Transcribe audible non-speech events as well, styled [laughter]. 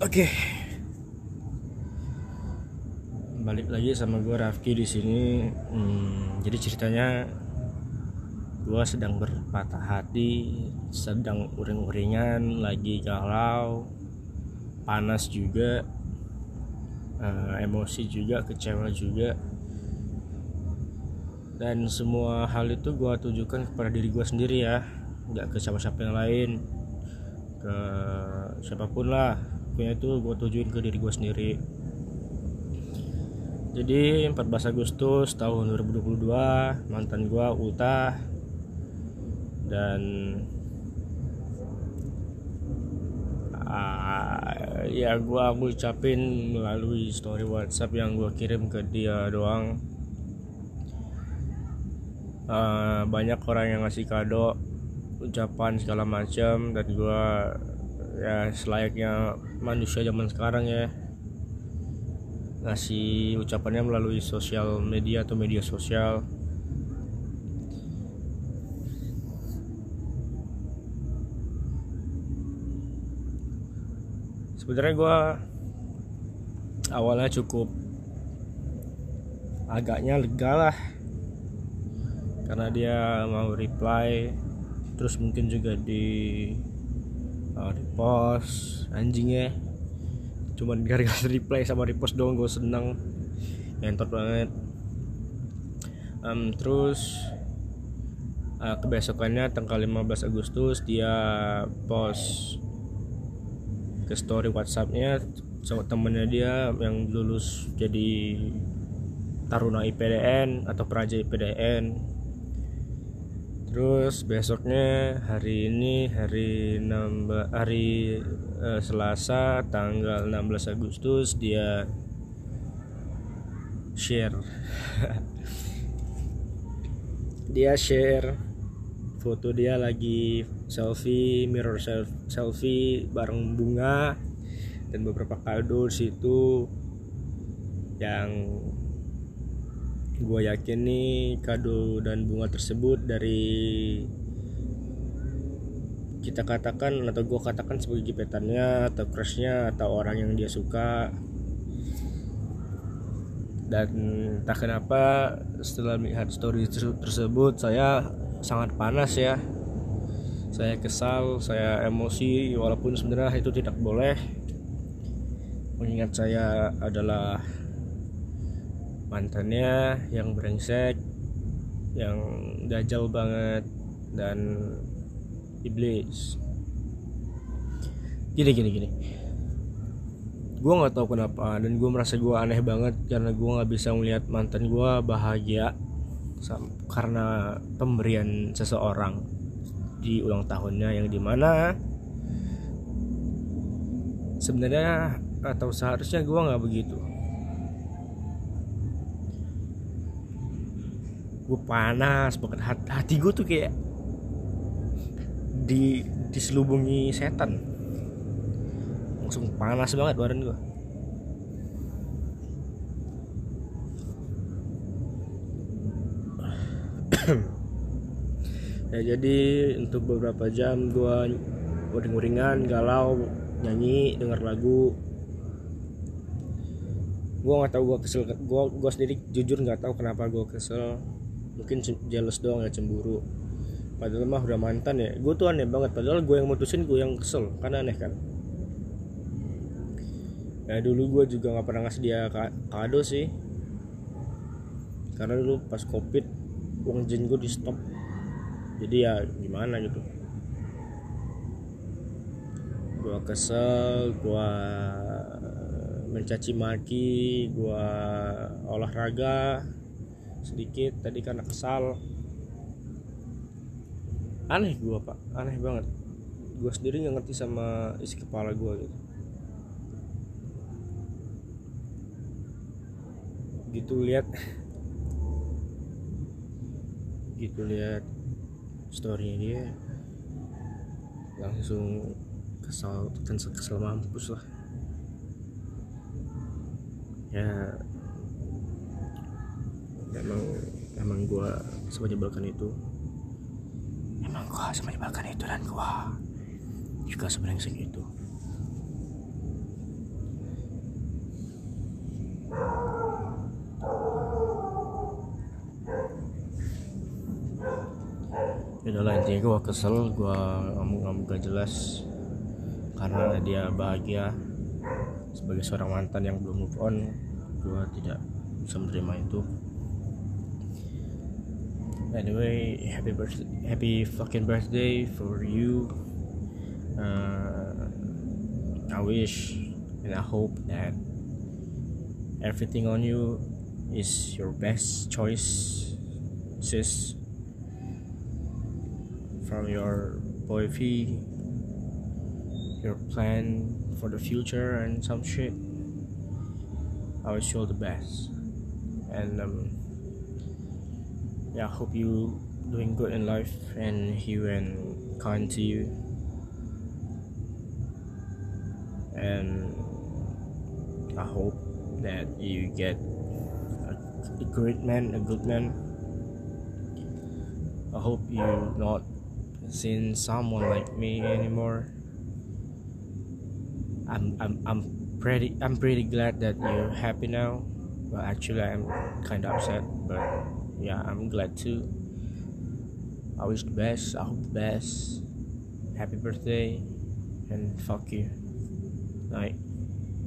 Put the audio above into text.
Oke. Balik lagi sama gue Rafki di sini. Hmm, jadi ceritanya gue sedang berpatah hati, sedang uring-uringan, lagi galau, panas juga, eh, emosi juga, kecewa juga. Dan semua hal itu gue tujukan kepada diri gue sendiri ya, nggak ke siapa-siapa yang lain, ke siapa pun lah. Pokoknya itu gue tujuin ke diri gue sendiri. Jadi 14 Agustus tahun 2022 mantan gue ultah dan ah, ya gue ngucapin melalui story WhatsApp yang gue kirim ke dia doang Ah, banyak orang yang ngasih kado ucapan segala macam dan gue ya selayaknya manusia zaman sekarang ya. Ngasih ucapannya melalui sosial media atau media sosial. Sebenarnya gue awalnya cukup agaknya lega lah. Karena dia mau reply terus mungkin juga di uh, repost anjingnya cuman gara-gara [laughs] reply sama repost doang gue seneng. Ngentot banget. Em, terus uh, kebesokannya tanggal 15 Agustus dia post ke story WhatsAppnya sama temennya dia yang lulus jadi taruna IPDN atau peraja IPDN terus besoknya hari ini hari 16 hari eh, Selasa tanggal 16 Agustus dia share. [laughs] Dia share foto dia lagi selfie mirror self- selfie bareng bunga dan beberapa kado situ yang gue yakin nih kado dan bunga tersebut dari kita katakan atau gue katakan sebagai gebetannya atau crushnya atau orang yang dia suka. Dan tak kenapa setelah melihat story terse- tersebut saya sangat panas ya. Saya kesal saya emosi walaupun sebenarnya itu tidak boleh. Mengingat saya adalah mantannya yang brengsek yang dajal banget dan iblis. Gini gini gini. Gue nggak tahu kenapa dan gue merasa gue aneh banget karena gue nggak bisa melihat mantan gue bahagia karena pemberian seseorang di ulang tahunnya yang di mana sebenarnya atau seharusnya gue nggak begitu gue panas banget. Hati, gue tuh kayak di diselubungi setan. Langsung panas banget badan gue [clears throat] ya jadi untuk beberapa jam gue uring-uringan galau nyanyi denger lagu. Gue nggak tahu gue kesel gue gue sendiri jujur nggak tahu kenapa gue kesel mungkin jealous doang ya cemburu. Padahal mah udah mantan ya. Gue tuh aneh banget. Padahal gue yang mutusin gue yang kesel. Kan aneh kan? Ya dulu gue juga nggak pernah ngasih dia ka- kado sih. Karena dulu pas covid uang jen gue di stop jadi ya gimana gitu? Gue kesel gue mencaci maki gue olahraga sedikit tadi karena kesal. Aneh gue pak. Aneh banget. Gue sendiri nggak ngerti sama isi kepala gue gitu. Gitu lihat. Gitu lihat storynya dia langsung kesal kesel, kesel mampus lah. Ya emang emang gue semenyebalkan itu. Emang gue semenyebalkan itu dan gue juga sebenarnya segitu adalah ya intinya gue kesel gue ngomong-ngomong gak jelas karena dia bahagia sebagai seorang mantan yang belum move on gue tidak bisa menerima itu. Anyway happy birthday happy fucking birthday for you. Uh, I wish and I hope that everything on you is your best choice sis. From your boyfriend your plan for the future and some shit. I wish you all the best. And um yeah hope you doing good in life and you and kind to you and I hope that you get a, a great man a good man I hope you not seeing someone like me anymore. I'm I'm I'm pretty I'm pretty glad that you're happy now. Well, actually, I'm kind of upset, but yeah, I'm glad too. I wish the best. I hope the best. Happy birthday, and fuck you. Night.